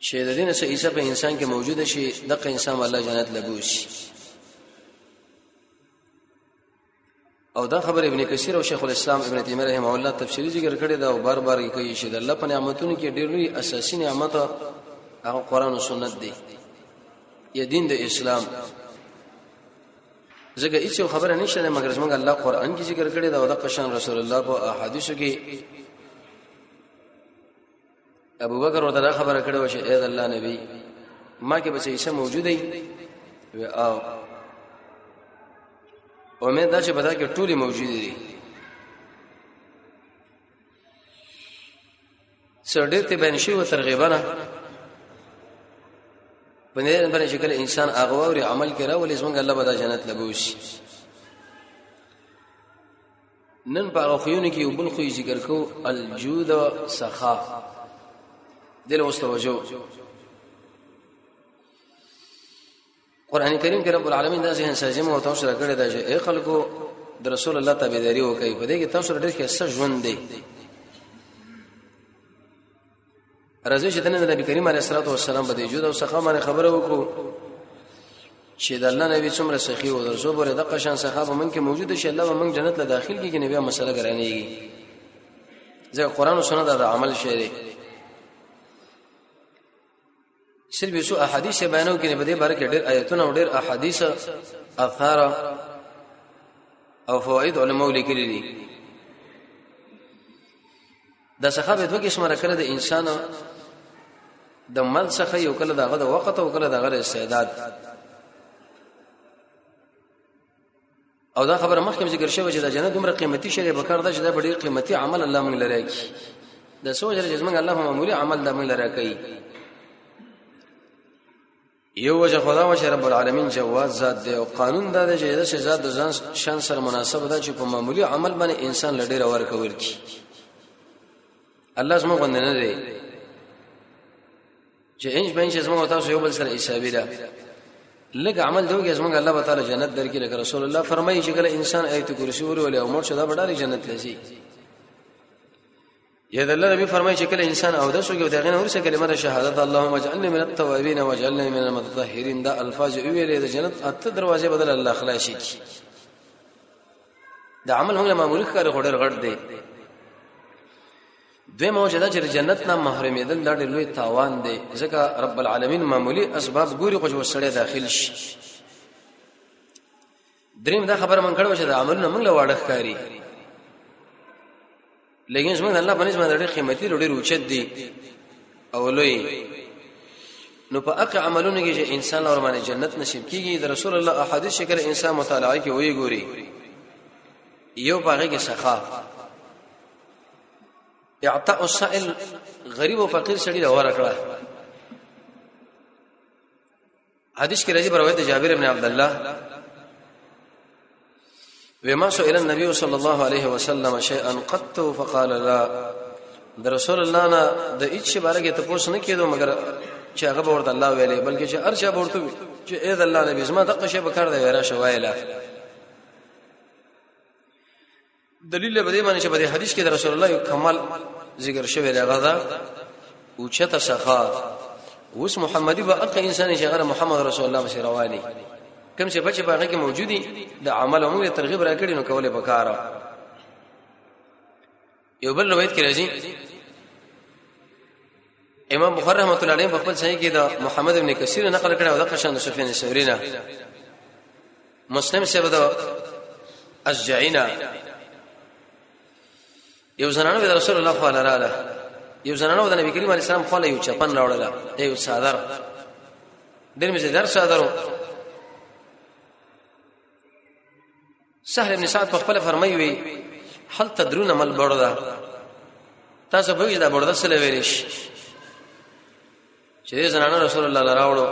چې د دې نه څه عیسی په انسان کې موجود شي دغه انسان الله جنت لبوسي او دا خبر ابن کثیر او شیخ الاسلام ابن تیمیه رحم الله تفسیری ذکر کړی دا او بار بار یې کوي چې د الله په نعمتونو کې ډېر لوی اساسي نعمت هغه قران او سنت دی یا دین د اسلام ځکه هیڅ خبره نشته مګر زموږ الله قران کې ذکر کړی دا او د قشان رسول الله په احادیثو کې ابو بکر ورته دا خبره کړې و چې اې الله نبی ما کې بچي څه موجوده وي او امید دا چې بدا کې ټولي موجود دي سړډې ته بنشي و ترغيبنه بنیر باندې شکل انسان اغوا او عمل کرا ولې څنګه الله بدا جنت لګوشي نن په هغه خوونه کې یو بل خو ذکر کو الجود سخا دل اوس توجه قران کریم کې رب العالمین دا ذهن سازم او تاسو سره کړی دا چې اے خلکو د رسول الله تابعداري وکړي په دې کې تاسو سره ډېر ښه ژوند دی راځي چې د نبی کریم علیه الصلاه والسلام په دې جود او سخا باندې خبره وکړو چې د الله نبی څومره سخی او درځو بره د قشان سخا به مونږ کې موجود شي الله به مونږ جنت له داخل کیږي نبی مسله ګرانېږي ځکه قران او سنت دا عمل شری صرف یو احادیث بیانو کې په دې باره کې ډېر آیتونه او ډېر احادیث اثار او فواید علماء لیکلي دي د څخه به دوه قسمه راکړه د انسان د مل څخه یو کله دغه د وخت او کله دغه استعداد او دا خبره مخکې ذکر شوی چې دا جنت دومره قیمتي شی دی په کار ده چې دا به ډېر قیمتي عمل الله موږ لره کوي د څو اجر چې موږ الله معمولی عمل دا موږ لره کوي یو وجه خدا و چې رب العالمین جواز ذات دی او قانون دا دی چې د سزا د ځان شان سره مناسب ده چې په معمولی عمل باندې انسان لډیر اور کوي الله زموږ غوندنه دی چې انج بنج زموږ تاسو یو بل سره حسابي ده لګ عمل دیوږي زموږ الله تعالی جنت درکې لکه رسول الله فرمایي چې کله انسان آیت کرسی ورولې او مرشد بډاري جنت لسی یا د الله نبی فرمایي چې کله انسان او د شوګي دغه نور څه کلمه د شهادت اللهم اجعلني من التوابین واجعلني من المتطهرین دا الفاظ ویلې د جنت اته دروازې بدل الله خلاصي کی د عمل هم معمولی کار غوډر غړ دی دوی موجوده چې جنت نه محرمېدل دا ډېر لوی تاوان دی ځکه رب العالمین معمولی اسباب ګوري خو چې سړی داخل شي دریم دا خبره مونږ کړو چې د عملونو موږ له واړه ښکاری لیکن زموږ الله په نسبت ډېر قیمتي ډېر اوچت دي او لوی نو په اق عملونو کې چې انسان اور باندې جنت نصیب کیږي د رسول الله احادیث شکر انسان مطالعه کې وی ګوري یو پاره کې سخا اعطاء السائل غریب او فقیر سړي له ورکړه حدیث کې راځي روایت جابر بن عبد الله وما سئل النبي صلى الله عليه وسلم شيئا قط فقال لا د رسول الله نه د هیڅ باره کې تاسو نه کېدو مګر چې هغه ورته الله ویلې بلکې چې ارشا ورته وی چې اې د الله نبی زما دغه شی به کار دی راشه وایلا دلیل به دې باندې چې په دې حدیث کې د رسول الله یو کمال ذکر شوی دی هغه دا او چته سخا اوس محمدي به اقا انسان چې غره محمد رسول الله بس رواني کوم چې بچ باغې کې موجودي د عمل موږ ترغیب راکړي نو کوله بکاره یو بل روایت کې راځي امام بخاری رحمۃ اللہ علیہ په خپل صحیح کې د محمد ابن کثیر نقل کړی او د قشان د سفیان ثوری نه مسلم شه بده اشجعینا یو زنانه د رسول الله صلی الله علیه وسلم یو زنانه د نبی کریم علیه السلام خپل یو چپن راوړل یو صادر ډیر مزیدار صادرو سهل ابن سعد په خپل فرمایي وي هل تدرون مل بردا تاسو به دا بردا سره ویل شي چې زنانه رسول الله لراوړو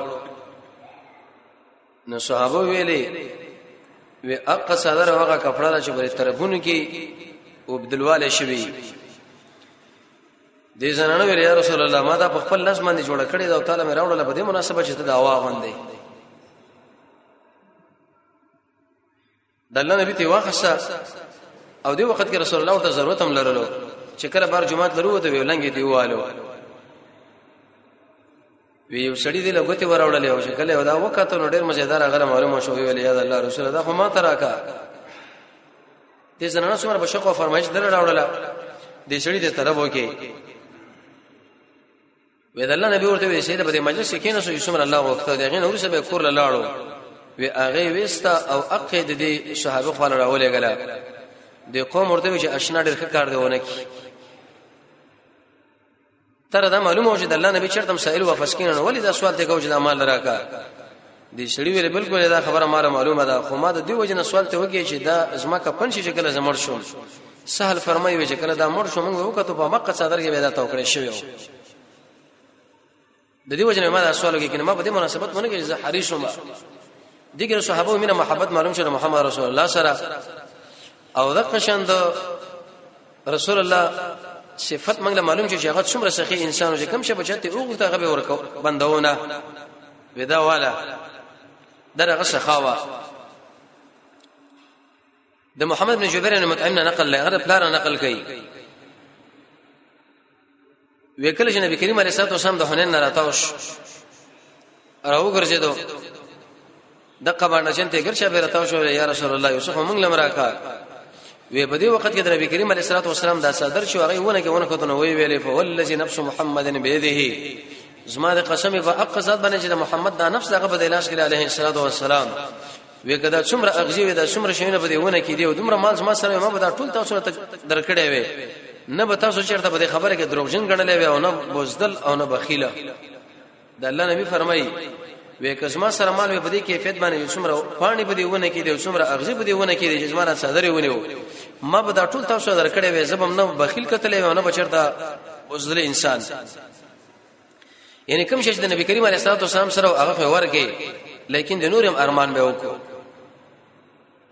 نو صحابه ویلي وی اقا صدر هغه کپڑا چې بری تربون کې وبدلواله شوی دې زنانه ویل یا رسول الله ما دا په خپل لاس باندې جوړ کړی دا تعالی مې راوړل په دې مناسبه چې ته دا واغوندې د الله نبی ته واخصه او دی وخت کې رسول الله ته ضرورت هم لرلو چې کله بار جمعه درو ته ویلنګ دیوالو وی یو سړی دی لګوتې وراوړلې او چې کله دا وخت نو ډېر مزیدار غره معلومه شو ویل یا الله رسول دا خو ما تراکا دې زنانه څومره بشق او فرمایش دل راوړل دې سړی دې طرف وکي وې د الله نبی ورته وې سید په دې مجلس کې کینې سو یوسف الله وخت دی غن ورسې به کور لاړو وی هغه وستا او اقه د دې صحابه خپل راولې غلا د قوم ورته چې اشنا ډېر ښه کار دی ونه کی تر دا معلومه و چې د الله نبی چرته مسائل و فسکین نه ولې دا سوال ته کوي چې د مال راکا دې سړي ویل بالکل دا خبره ماره معلومه ده خو ما د دې وجنه سوال ته وکړي چې دا زما کپن شي چې کله زمړ شوم سهل فرمایي چې کله دا مړ شو موږ وکړو په مکه صدر کې پیدا توکړې شوی و د دې وجنه ما دا سوال وکړي کنه ما په دې مناسبت مونږ کې زه حریص شوم دغه صحابه مینه محبت معلوم شوه محمد رسول الله سره او دغه شند رسول الله صفت موږ معلوم شو چې هغه څومره سخی انسان چې کم شه بچته او غوته غبه ورکو بندونه ودا والا درغه سخاوه د محمد بن جبیر نه مطعم نه نقل لغه پلار نقل کړي وکړه چې نبی کریم علیه الصلاه والسلام د حنین نه راتاوش راو ګرځیدو د قبانه چنته ګرځا به راتاوش یا رسول الله یوسف مونږ لمراکا وی په دې وخت کې د نبی کریم علیه الصلاه والسلام دا صدر چې هغه ونه کې ونه کوته نو وی ویلې فولذي نفس محمد بيده زما د قسم په حق ذات باندې چې د محمد دا نفس هغه په لاس کې علیه الصلاه والسلام وی کدا څومره اغزي وی دا څومره شینه په دې ونه کې دی او دومره مال زما سره ما به دا ټول تاسو ته درکړې وي نه به تاسو چیرته په خبره کې دروغجن غنلې وي او نه بوزدل او نه بخیله د الله نبی فرمایي وې کزما سره مال وې په دې کیفیت باندې څومره پانی په دې ونه کې دې څومره اغزي په دې ونه کې دې زما صدر ونیو ما به دا ټول تاسو درکړې وې زبم نه بخیل کتلې و نه بچرتا وزل انسان یعنی کوم شې د نبی کریم علیه الصلاه والسلام سره هغه ورګي لیکن د نورم ارمان به وکړو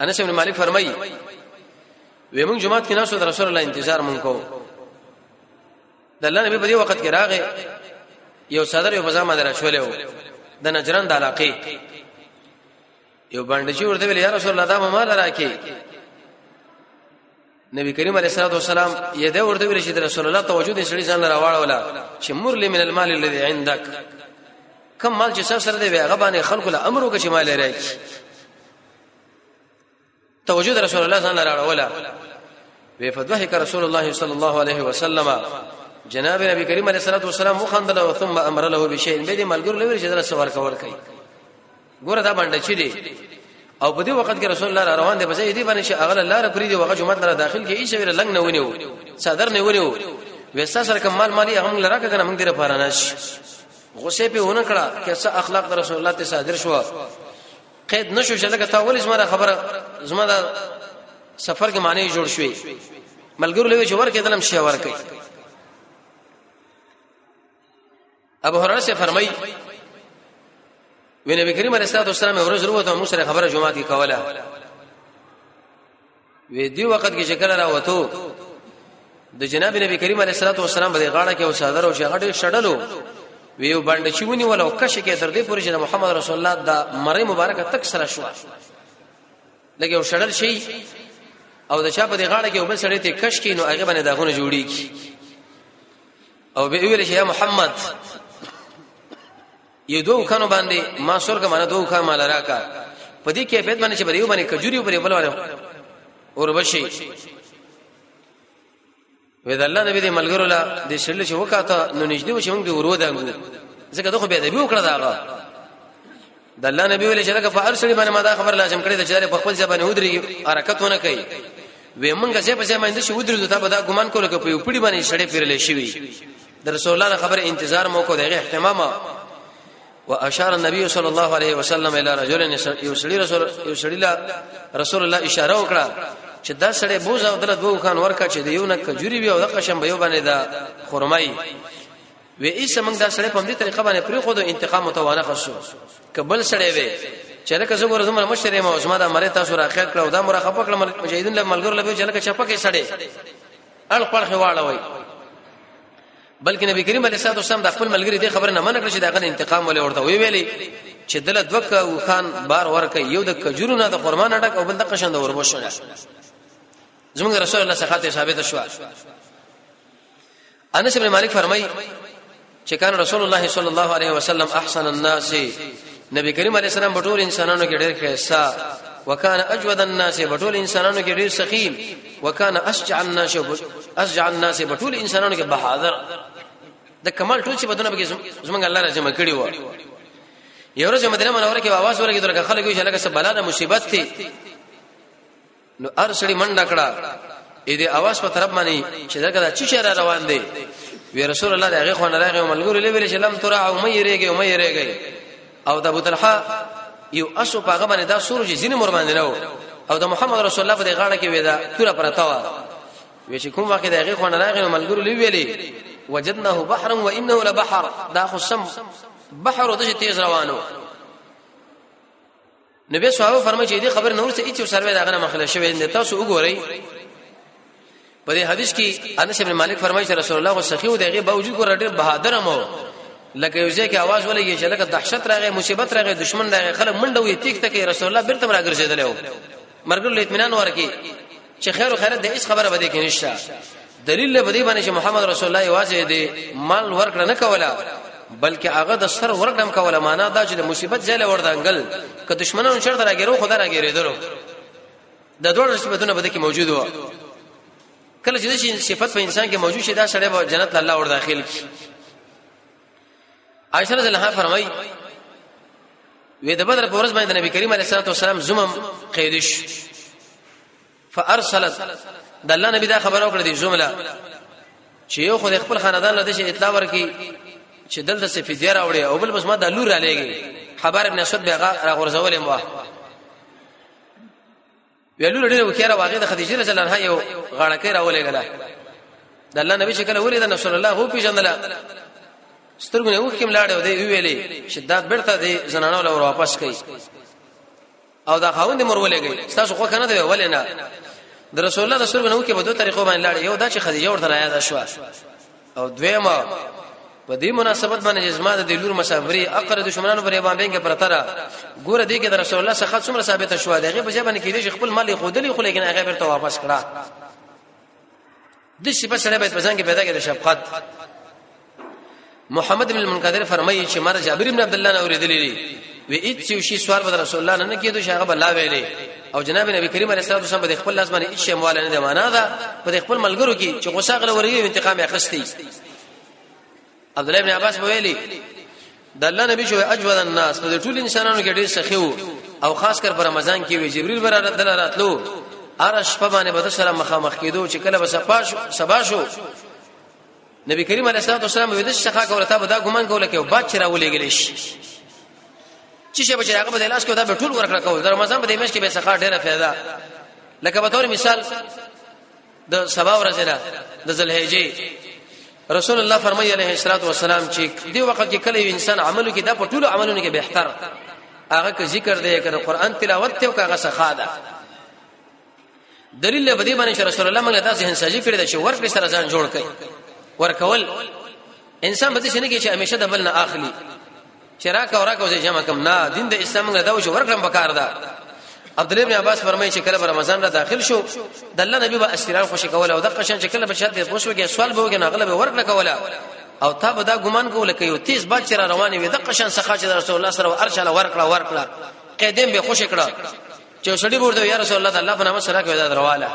انس بن مالک فرمایي وې موږ جمعات کې ناسو د رسول الله انتظار مونږ کوو د الله نبی په دې وخت کې راغې یو صدر یو بزما درشولې و د نجران د علاقې یو باندې چې ورته ویل یا رسول الله دا مال راکې نبی کریم علیه الصلاه والسلام یې دا ورته ویل چې د رسول الله توجه دې سړي ځان راواړولا چې مر لې من المال الذي عندك کم مال چې سره دې هغه باندې خلکو له امر وکړي مال راکې توجه رسول الله صلی الله علیه و آله وی فضحك رسول الله صلی الله علیه وسلم جناب نبی کریم علیه الصلاه والسلام مخندل او ثم امر له بشیء به دې ملګر لوي چې درس ور کول کوي ګوره دا باندې چي دي او په دې وخت کې رسول الله روان دي بځای دې باندې چې اغل الله را پری دي وغه جمعه لره داخل کې هیڅ ویره لنګ نه ونیو صدر نه ونیو وستا سره کمال مالی هم لره کنه موږ دې لپاره نش غصه په ونه کړه چې اخلاق رسول الله ته صادر شو قید نشو چې لکه تا ولې زما خبره زما دا سفر کې معنی جوړ شوې ملګرو لوي چې ورکه دلم شي ورکه ابو هرره سے فرمای وی نبی کریم علیه الصلاه والسلام ورځ وروته موږ سره خبره جمعه کې کوله وی دی وخت کې شکل را وته د جناب نبی کریم علیه الصلاه والسلام باندې غاړه کې او صدر او شغړې شډلو وی باندې چې ونی ولو کښ کې تر دې پورې چې محمد رسول الله دا مری مبارکه تک سره شو لکه او شړل شي او د چا په دی غاړه کې وبل سړی ته کش کې نو هغه باندې داغونه جوړی کی او به ویل شي یا محمد یو دوه خانو باندې ما سور کمانه دوه خان مال راکا په دې کیفیت باندې چې بریو باندې کجوري پرې بل وره اور بشي وې د الله نبی دې ملګرو لا دې شل چې وکاته نو نږدې و چې موږ دې ورو دانګو ځکه دغه به دې وکړه داغه د الله نبی ولې چې دغه په هر سړي باندې ما دا خبر لازم کړی د چارې په خپل ځبانه ودري حرکتونه کوي وې مونږه چې په ځای باندې شو ودرې ته به دا ګمان کول کوي په پړي باندې شړې پیرلې شي د رسول الله د خبر انتظار مو کو دغه اهتمام او اشار النبي صلی الله علیه وسلم الی رجل یسړی رسول یسړی رسول الله اشاره وکړه چې دا سړی بوز او دله دوه خان ورکا چې دیو نه کجوري وي او د قشم به یو باندې دا خرمای وې ایسه موږ دا سړی په دې طریقه باندې پرې خو د انتقام متوانه خصو کبل سړی وې چې لکه زه ګورم زموږ مشره ما اوس ما دا مری تاسو راخیت کړو دا مراقبه کړم مجاهدین له ملګرو لبه چې لکه چپکه سړی اړ خړخه واړوي بلکې نبی کریم علیه الصلاه والسلام د خپل ملګری د خبره نه منکړ چې دا غن انتقام ولې ورته وی ویلې چې دله دوک او خان بار ورکه یو د کجورو نه د خرمان اډک او بل د قشند وربوشه زموږ رسول الله صلی الله علیه وسلم ثابت شو انس بن مالک فرمای چې کان رسول الله صلی الله علیه وسلم احسن الناس نبی کریم علیه السلام بټول انسانانو کې ډېر خیسا وکانه اجود الناس بټول انسانانو کې ډېر سخیم وکانه اشجع الناس اشجع الناس بټول انسانانو کې بهادر د کمال ټول چې بدونه به زمونږ الله راځي مکړي و یو ورځ مدینه منوره کې आवाज ورګې درکه خلک یې لکه څه بلا د مصیبت ته نو ار سړي منډه کړه اې دې اواز په طرف باندې چې دا کدا چې شهر روان دی وی رسول الله دغه خو نه راغی ملګرو لې ویل چې لم ترى او مې رېږي او مې رېږي او د ابو طلحه یو اسو پاغه باندې دا سور چې زینې مور باندې نو او د محمد رسول الله په غاړه کې وېدا توره پرتا و وی چې کوم وخت دغه خو نه راغی ملګرو لې ویلې وجدناه بحرا وانه لبحر دا خو سم بحر د تیز روانو نبی صحابه فرمایي چې دې خبر نور څه هیڅ سروي داغه نه مخله شوی نه تاسو وګورئ په دې حدیث کې انس بن مالک فرمایي چې رسول الله صلی الله علیه وسلم باوجود کو رډ بهادر مو لکه یو ځکه आवाज ولګي چې لکه دهشت راغی مصیبت راغی دشمن راغی خلک منډه وي تیک تک رسول الله بیرته راګرځیدل مرګ له اطمینان ورکی چې خیر او خیرت د هیڅ خبره بده کې نشته دلیل به دې باندې چې محمد رسول الله واځي دې مال ورکړه نه کوله بلکې هغه د سر ورکړم کوله معنا دا چې د مصیبت ځای لور دانګل که دشمنانو شر دراګیرو خدای راګیرې درو د دوه نسبتونه بده کې موجود و کله چې صفت په انسان کې موجود شي دا سړی به جنت الله ور داخل کی عائشہ رضی الله عنها فرمایي وې د بدر په ورځ باندې نبی کریم علیه الصلاه والسلام زمم قیدش فارسلت د الله نبی دا خبر او کړ دې جمله چې یو خو د خپل خاندان له دې اطلاع ورکي چې دلته څه فدیه راوړي او بل بس ما د لور را لېږي خبر ابن اسود بیا را غورځولې مو ویلو ډېر وکړه واغې د خدیجه رضی الله عنها یو غاړه کې راولې غلا د الله نبی شکل ولې د نبی الله هو پیژندل سترګونه اوخ کې ملاړ دی ویلې شدت برته دی زنانو له واپس کړي او دا خاوند مور ولېږي تاسو خو کنه دی ولې نه د رسول الله د سترګونه اوخ کې په دوه طریقو باندې لاړ یو دا چې خدیجه ورته راځه شو او دویما په دې مناسبت باندې زما د لور مسافري اقره دشمنانو پر یوان بینګ پر تر ګوره دې کې د رسول الله څخه څومره ثابت شو دغه په ځبن کې دې خپل مال خو دلی خو لیکن هغه بیرته واپس کړه د شي په سره به ځان کې پیدا کړي شفقت محمد بن المنقدر فرمایي چې مر جابر بن عبد الله نه اوریدلې وی اچ یو شی سوال بدر رسول الله نه کیدو شغه بلا ویلې او جناب نبی کریم علیه السلام سم په خپل لاس باندې اچ مال نه دی معنا دا په خپل ملګرو کې چې غوسه غل ورغی انتقام اخستي عبد الله ابن عباس ویلي د الله نبی شو اجود الناس په ټول انسانانو کې ډېر سخی وو او خاص کر په رمضان کې وی جبريل بر راتل راتلو ارش په باندې بدر سره مخامخ کېدو چې کله بس پاش سبا شو نبی کریم علیه الصلاه والسلام ویل چې څخه کوله تا به دا ګمان کوله کې با چې راولېګل شي چې شپه چې هغه به لاس کې دا به ټول ورکړه کول د رمضان په دې میاشت کې به څخه ډېره फायदा لکه په تور مثال د سبا ورځ ده د ذلحجې رسول الله فرمایي علیه الصلاه والسلام چې دی وخت کې کله انسان عملو کې دا په ټول عملونو کې بهتر هغه که ذکر دی که قرآن تلاوت ته او که هغه سخا ده دلیل به دې باندې چې رسول الله موږ ته ذهن سازي کړی دا چې ورکړي سره ځان جوړ کړي ورکول انسان به څه نه کې چې همیشه د بل نه اخلي چې راکا وراکا وځي جمع کم نه دین د اسلام موږ دا و چې ورکړم پکار ده عبد الله بن عباس فرمایي چې کله په رمضان را داخل شو د الله نبی به اسیران خوشی کوله او د قشن چې کله په شرط پوښ وګي سوال به وګي نه غلبه ورکړه کوله او تا به دا ګمان کوله کوي تیز باد چې را روانې وي د قشن څخه چې رسول الله سره ورشاله ورکړه ورکړه قیدم به خوشی کړه چې سړی ورته یا رسول الله د الله په نامه سره کوي دا درواله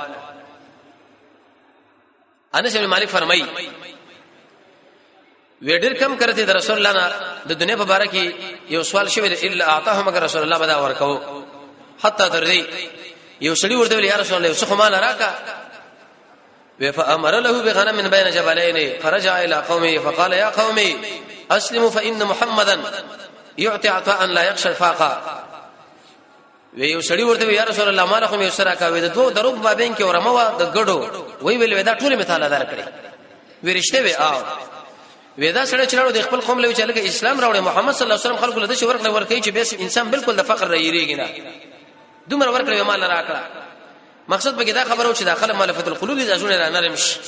انس بن مالک فرمایي ویډر کم کرتی د رسول الله نه د دنیا په باره کې یو سوال شوی دی الا اعطاه مگر رسول الله بدا ورکو حتا تر دې یو سړی ورته ویل یا رسول الله څه مال راکا و فامر له بغنم من بين جبلين فرجع الى قومه فقال يا قومي اسلموا فان محمدا يعطي عطاء لا يخشى الفاقه وی یو سړی ورته یا رسول الله مال خو مې سره کاوي د دوه دروب بابین کې ورموا د ګډو وی ویل ودا ټول مثال دار کړی ورشته وی آو ودا سره چلاړو د خپل قوم له چل کې اسلام راوړي محمد صلی الله علیه وسلم خلکو له دې ورکړه ورکړي چې بیس انسان بالکل د فقر رېریږي نه دومره ورکړي مال راکړه مقصد به دا خبرو چې داخله مالفت القلوب د ازونه نرم شي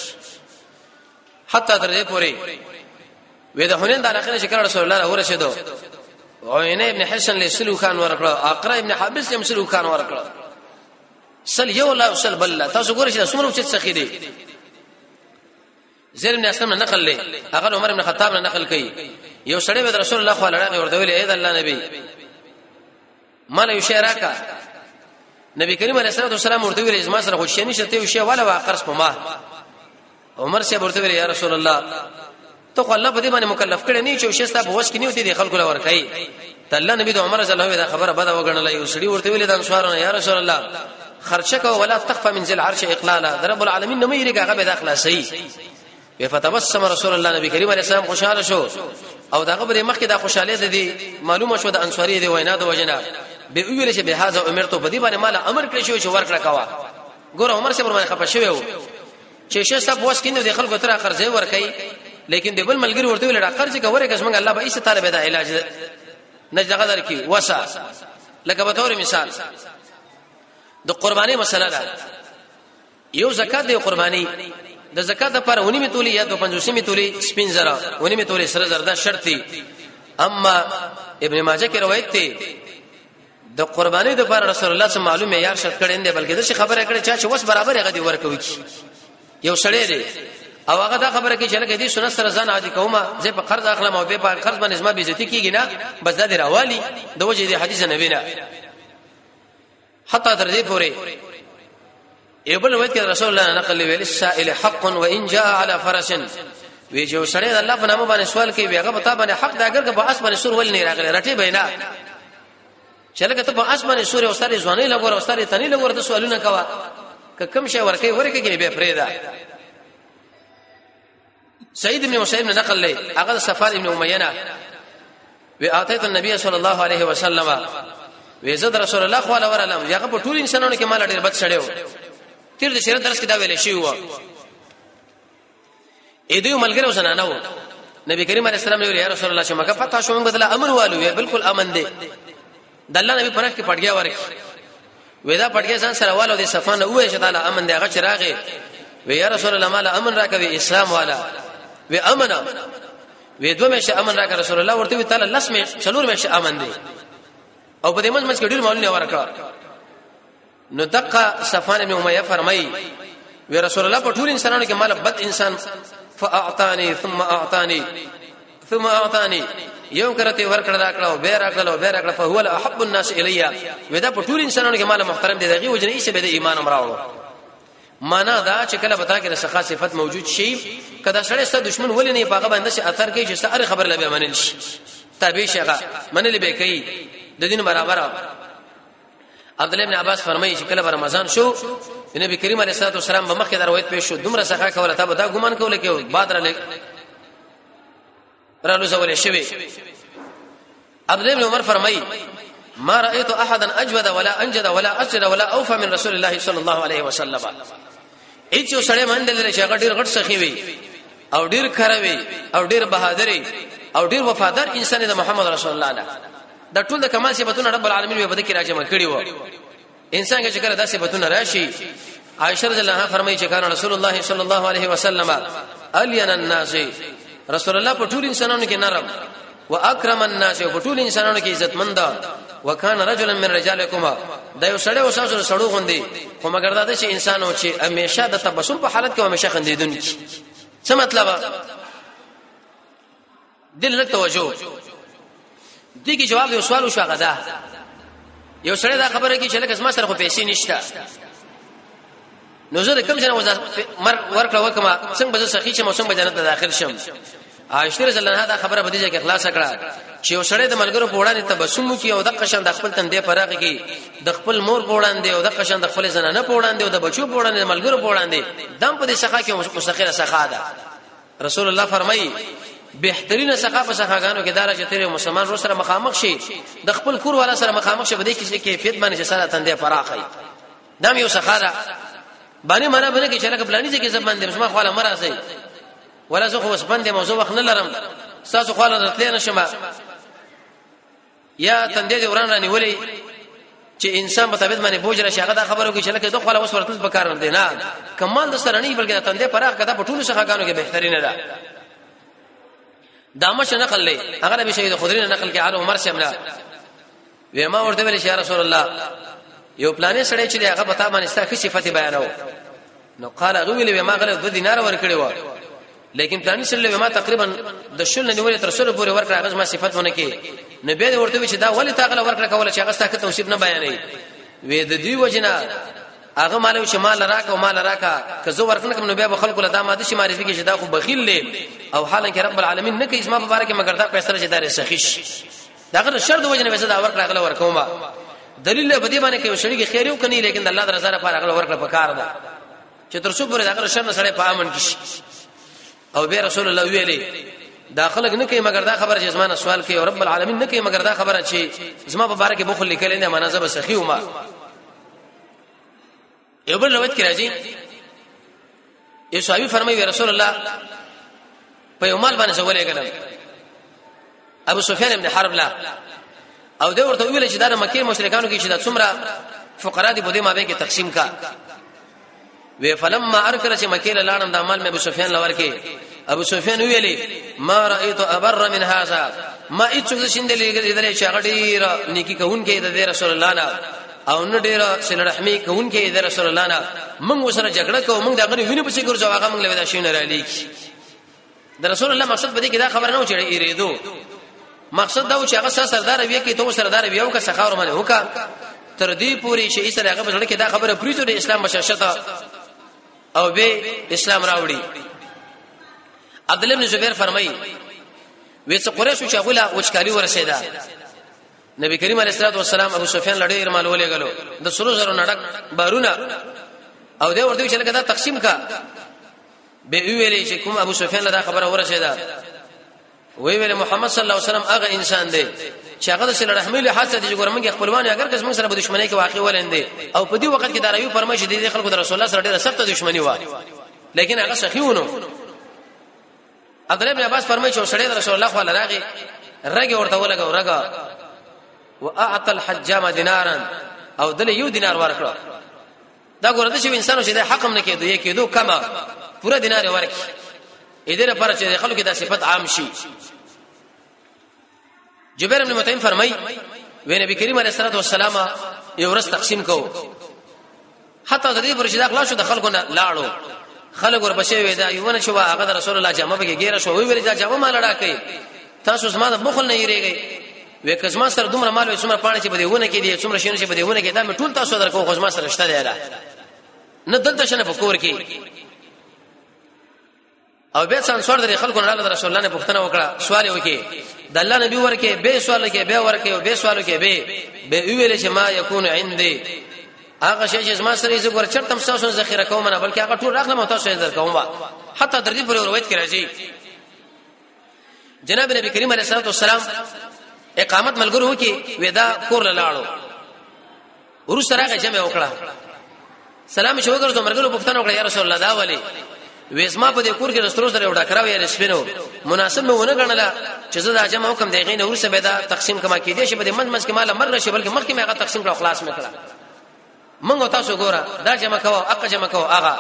حتی تر دې پوري وې د حنین د علاقې نه شکر رسول الله ورسېدو او عینه ابن حسن له سلو خان ورکړه اقرا ابن حابس له سلو خان ورکړه سل یو لا سل بل تاسو ګورئ چې سمره چې څخې دي زیر ابن اسلم نقل لې هغه عمر ابن خطاب نه نقل کړي یو سړی به رسول الله صلی الله علیه وسلم ورته ویل اې د الله نبی مال یو شعر راکا نبی کریم علیه الصلاه والسلام ورته ویل زما سره خوشی نشته ته یو شی والا واقرس په ما عمر سی ورته ویل یا رسول الله ته خو الله په دې باندې مکلف کړي نه چې یو شی ستا په وس کې نه وتی دي خلکو لور کوي ته الله نبی د عمر صلی الله علیه وسلم خبره بده وګڼل یو سړي ورته ویل د انصارانو یا رسول الله خرچه کو ولا تخفى من ذل عرش اقلالا رب العالمین نمې ریګه هغه به داخلا سي به فتبسم رسول الله نبی کریم علیه السلام خوشاله شو او داغه بری مخکې دا خوشاله ده دي معلومه شو د انصاری دی وینا د وجنه به ویل چې به هاذا امرته په دې باندې مال امر کړی شو چې ورکړه کوا ګور عمر سره باندې خپه شوی و چې شیخ صاحب وس کینو د خلکو تر قرضې ورکړي لیکن د بل ملګری ورته ویل دا قرض کوي کس موږ الله به ایسه طالب دا علاج نه ځګه در کی وسا لکه به تور مثال د قرباني مسله ده یو زکات دی قرباني د زکات لپاره ونی می تولی یا د 50 می تولی سپین زره ونی می تولی سره زرده شرط دی اما ابن ماجه کې روایت دی د قرباني د پر رسول الله صلی معلومه یار شرط کړي نه بلکې د خبره کړي چې وس برابر غدي ورکوي یو سړی دی او هغه دا خبره کوي چې لکه دې سنت سره ځان عادي کومه زه په قرض اخلم او به په قرض باندې زما بیزتی کیږي نه بس دا دی راوالي د وجه دې حدیث نه وینا حتی تر دې پورې یو بل وایي رسول الله نقل ویل السائل حق وان جاء على فرس وی جو سړی الله په نامه باندې سوال کوي بیاغه پتا باندې حق دا اگر که په اسمانه سور ول نه راغلی رټي بینا چلګه ته په اسمانه سور او ساري ځواني لګور او ساري تني لګور ته سوالونه کوا که کم شي ورکه ورکه کې به فریدا سعید ابن مسیب نے نقل لے اگر سفار ابن امیہ نے وی اتیت النبی صلی الله علیه وسلم وی زد رسول الله صلی الله علیه وسلم یغه په ټول انسانانو کې مال ډیر بد سړیو تیر د شریعت درس کې دا ویل شي و اې دوی ملګرو زنانه و نبی کریم علیه السلام ویل یا رسول الله چې مکه فتح شوم بدله امن والو بالکل امن دی د الله نبی پرخ کې پټګیا ورک ودا پټګیا ځان سره والو د صفانه وې چې تعالی امن دی غچ راغې وی یا رسول الله مال امن راکوي اسلام والا وی امن وی دوه مې امن راکړه رسول الله ورته وی تعالی لس مې څلور مې امن دی او په دې منځ کې ډیر مالونه ورکړه نو دقه صفان ابن امیہ فرمای و رسول الله په ټول انسانانو کې مال بد انسان فاعطاني ثم اعطاني ثم اعطاني یو کرته ورکړه راکړه به راکړه به راکړه فهو احب الناس الیا ودا په ټول انسانانو کې مال محترم دي دغه وجنه یې به د ایمان امراو معنا دا چې کله بتا کې د سخا صفت موجود شي کدا سره ست دشمن ولې نه پاګه باندې چې اثر کوي چې سره خبر لبه منل شي تابع شغه منل به کوي د دین برابر عبد الله ابن عباس فرمایي چې کله رمضان شو نبی کریم علیه الصلاه والسلام به مخکې دروایت پیښ شو دومره سخا کوله تا به دا ګمان کوله کې بعد را را لوزول شوی عبد الله ابن عمر فرمایي ما رايت احدا اجود ولا انجد ولا اسجد ولا اوفى من رسول الله صلى الله عليه وسلم هیڅ یو سړی باندې لري چې هغه ډیر غټ سخی وي او ډیر کاروي او ډیر بهادري او ډیر وفادار انسان د محمد رسول الله نه د ټول د کمال صفاتونه رب العالمین په دې کې راځم کړی وو انسان کې چې کله داسې صفاتونه راشي عائشه رضی الله عنها فرمایي چې کان رسول الله صلی الله علیه وسلم الین الناس رسول الله په ټول انسانانو کې نرم واکرم الناس په ټول انسانانو کې عزتمند وکان رجلا من رجالکم دا یو سړی او ساسو سړو غوندي خو مګر دا چې انسان او چې همیشه د تبسم په حالت کې همیشه خندیدون کی څه مطلب دل له توجه دغه جواب یو سوال وشو غدا یو سړی دا خبره کې چې لکه زما سره خو پیسې نشته نو زه کوم ځای وځه مر ورکړه وکما څنګه به زه سخی شم څنګه به جنت ته داخل شم عائشہ رضی الله عنها دا خبره بدیجه کې خلاص کړه چې یو سړی د ملګرو په وړاندې تبسم کوي او د قشن د خپل تندې پراغ کې د خپل مور په وړاندې او د قشن د خپل زنانه په وړاندې او د بچو په وړاندې ملګرو په وړاندې دم په دې سخا کې مستقره سخا ده رسول الله فرمایي بهترینه سخا په سخاګانو کې دار چې تیر مسلمان رو سره مخامخ شي د خپل کور والا سره مخامخ شي بده کې کیفیت باندې سره تندې پراخ وي دا یو سخاره باندې مرا باندې کې چې لکه پلاني ځکه زبان دې شما خاله مرا سي ولا زه خو وسبند موضوع وخت نه لرم تاسو خاله راتلې نشم یا تندې دې وران رانی ولي چې انسان په طبيعت باندې بوج راشي هغه دا خبرو کې چې لکه دوه خاله وس ورتل په کار نه نه کمال د سره نه بلکې تندې پراخ کده په ټولو څخه غانو کې بهترینه ده دامش نقل لې هغه به شهید خدری نقل کې عمر شمله وې ما ورته ویل چې یا رسول الله یو پلانې سړی چې هغه پتا باندې ستا خې صفته بیانو نو قال هغه ویلې ما غل 2 دینار ورکړي و لیکن پلانې سړی ما تقریبا د شل نه نیولې تر سره پورې ورکړه هغه ما صفته ونه کې نو به ورته چې دا ولې تا غل ورکړه کوله چې هغه ستا خې توصیف نه بیانې وې د دې وجنه هغه مالو چې مال راک او مال راکا که زه ورکنه کوم نو بیا به خلکو له دا ماده شي معرفي کې چې دا خو بخیل دی او حالانکه رب العالمین نه کوي اسما مبارک مګر دا پیسې چې دار سخیش دا غره شر د وجنه وسه دا ورکړه غل ورکوما دلیل به دې باندې کې وشړي کې خیر یو کني لیکن الله تعالی سره فارغ ورکړه پکار ده چې تر څو پورې دا غره شر نه سره پامن کشي او به رسول الله ویلي دا خلک نه کوي مګر دا خبره چې زمانه سوال کوي او رب العالمین نه کوي مګر دا خبره چې زما په باره کې بخل لیکل نه مناسبه سخی ومه یو بل روایت کې راځي یو صحابي فرمایي رسول الله په یو مال باندې سوالې کړم ابو سفیان ابن حرب لا او دا ورته ویل چې دا د مکه مشرکانو کې چې دا څومره فقرا دي بده مابه کې تقسیم کا وی فلما ارکل چې مکه له لاړم د مال مې ابو سفیان لور کې ابو سفیان ویلې ما رايت ابر من هذا ما اڅو شیندلې دې چې هغه ډیر نیکی کوونکې د رسول الله نه او نه ډیر سن رحمی کوونکې د رسول الله نه موږ وسره جګړه کوو موږ دغه وینې په څیر ګرځو هغه موږ له دا شي نه را لیکي د رسول الله مقصد به دې کې دا خبر نه و چې ایریدو مقصد دا و چې هغه سردار وی کې ته سردار وی او که سخاور باندې وکا تر دې پوري چې ایسره هغه بسړه کې دا خبره پریزو د اسلام بشاشته او به اسلام راوړي عبد الله بن زبیر فرمایي وې څه قریشو چې غولا وچکالي ورسېده نبی کریم علیه الصلاه والسلام ابو سفیان لړې ارمال ولې غلو د سرو زرو نړک بارونه او دا ورته چې لکه دا تقسیم کا به ویلې چې کوم ابو سفیان له خبره ورسېده وی ویل محمد صلی الله علیه وسلم هغه انسان دی چې هغه سره رحمي له حسد چې ګورمنګ خپلوان اگر کس موږ سره د دښمنۍ کې واقع ولندې او په دې وخت کې دا راوي فرمایش دي خلکو د رسول الله سره ډېره سخته دښمني و لیکن هغه سخیونو عبد الله بن عباس فرمایي چې سړی رسول الله خو لراغي رګ ورته ولګو رګ واعطى الحجام دينارا او دل یو دینار ورکړه دا ګوره د شي انسان چې د حق نه کېدو یې کېدو کما پورا دینار ورکړي اې دې لپاره چې خلکو کې دا صفت عام شي جبیر بن مطعم فرمای وی نبی کریم علیه الصلاه والسلام یو ورځ تقسیم کو حتی د دې پر شدا خلاص شو د خلکو نه لاړو خلک ورپسې وې دا یو نه شو هغه رسول الله جامه به ګیره شو وی ویل دا جامه مال ډا کوي تاسو زما د بخل نه یریږئ وې کزما سره دومره مال وې څومره پانه چې بده ونه کې دي څومره شینه چې بده ونه کې دا مې ټول تاسو درکو خو زما سره شته دی نه دلته شنه پکور کې او به سانسور د خلکو نه راغله رسول الله نه پوښتنه وکړه سوال وکي د الله نبی ورکه به سوال کې به ورکه او به سوال کې به به ویل چې ما یکون عندي هغه شی چې زما سره یې زګور چرته تاسو نه ذخیره کوم نه بلکې هغه ټول راغله تاسو یې در کوم حتی در دې پورې روایت کې راځي جناب نبی کریم علیه الصلاه والسلام اقامت ملګرو کې ودا کور لاړو وروسته راغه جمع وکړه سلام شو وګرځو مرګلو پښتنه وکړه یا رسول الله دا ولی وېسما په دې کور کې رسترو سره وډا کراو یا رسپینو مناسب مې ونه غنله چې زه دا جمع وکم دغه نه ورسه به دا تقسیم کما کې دې شي به منځ منځ کې مال مر شي بلکې مخکې مې هغه تقسیم کړو خلاص مې کړه منګو تاسو ګوره دا جمع کوو اق جمع کوو هغه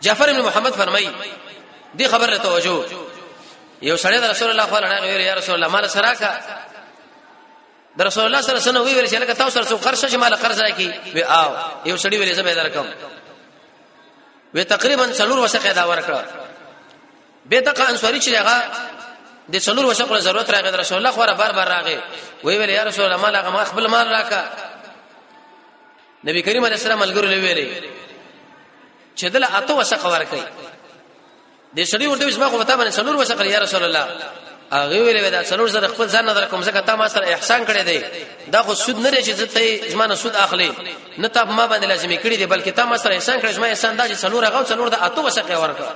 جعفر بن محمد فرمایي دې خبره توجه یو سړی د رسول الله صلی الله علیه و آله یا رسول الله مال سره کا د رسول الله صلی الله علیه وسلم ویل چې لکه تاسو سره څو قرض شې مال قرض راکې وی آو یو سړی ویل زبې درکم وی تقریبا څلور وسخه دا ورکړه به دغه انصاری چې هغه د څلور وسخه ضرورت راغی د رسول الله خو بار بار راغی وی ویل یا رسول الله مال هغه خپل مال راکا نبی کریم علیه السلام الګر ویلې چې دل اته وسخه ورکړي د سړي ورته وسما خو متا باندې څلور وسه کړی یا رسول الله هغه ویلې دا څلور زره خپل ځان نظر کوم ځکه تا ما سره احسان کړی دی دا خو سود نه لري چې ته زمانه سود اخلي نه تا ما باندې لازمي کړی دی بلکې تا ما سره احسان کړی زما احسان دا چې څلور هغه څلور د اته وسه کوي ورکړه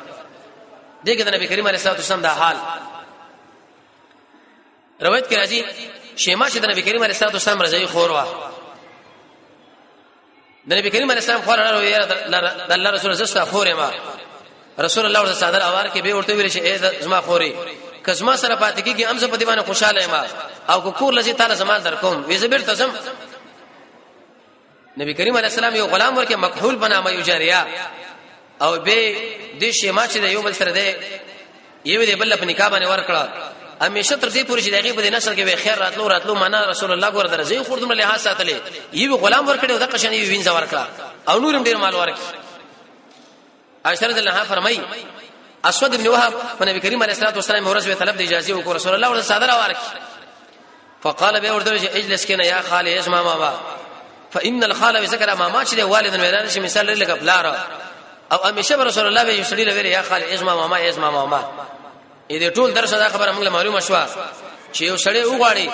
دغه د نبی کریم علیه الصلاه والسلام دا حال روایت کې راځي شیما چې د نبی کریم علیه الصلاه والسلام رضای خور وا د نبی کریم علیه السلام خور راو یې د الله رسول زستا خور ما رسول الله ورته صدر اوار کې به ورته ویل شي اے زما خوري کزما سره پاتې کیږي هم زه په دې باندې خوشاله یم او کو کور لزی تعالی زما در کوم وې زبر تزم نبی کریم علیه السلام یو غلام ورکه مکحول بنامه یو جاریا او به د شیما چې د یو بل سره دی یو دی بل په نکاح باندې ورکړه همیشه تر دې پورې چې دغه په نسل کې به خیر راتلو راتلو معنا رسول الله ګور درځي خور دمر له ساتلې یو غلام ورکړي او د قشنې وینځ ورکړه او نورم ډیر مال ورکړي عائشہ رضی الله عنها فرمایي اسود ابن وهب په نبی کریم علیه الصلاه والسلام ورځ وی طلب د اجازه او رسول الله ورته صادره ورک فقال به ورته چې اجلس کنا یا خال یش ما ما فان الخال وذكر ما ما چې والدن ویران شي مثال لري کبلار او همیشه رسول الله به یشری لوي یا خال یش ما ما یش ما ما اې دې ټول درس دا خبره موږ معلومه شو چې یو سړی وغواړي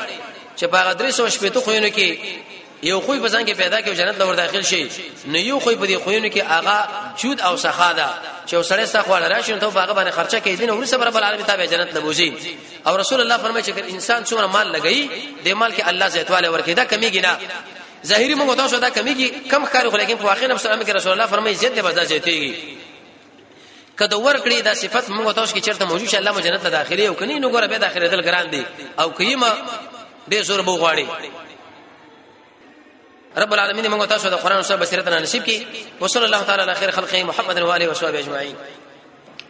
چې په هغه درس او شپې ته خوینو کې یو خوې په ځان کې پیدا کې جنت لور داخل شي نو یو خوې په دې خوینو کې هغه جود او سخا ده چې سړی سخا ولا راشي نو هغه باندې خرچه کوي دین ورسره رب العالمین تابع جنت لبوزي او رسول الله فرمایي چې انسان څومره مال لګي د مال کې الله زیاتواله ورکړي دا کمیږي نه ظاهري موږ تاسو دا کمیږي کم کار خو لیکن په واقع نفس سلام کې رسول الله فرمایي زیات به زیاتېږي کده ورکړي دا صفت موږ تاسو کې چرته موجود شه الله مو جنت ته داخلي او کني نو ګوره به داخله دل ګران دي او کيما ډېر زور بو غواړي رب العالمین موږ تاسو د قران او سنت بصیرت نصیب کړي وصلی الله تعالی علی خیر خلقه محمد و علیه و صحبه اجمعین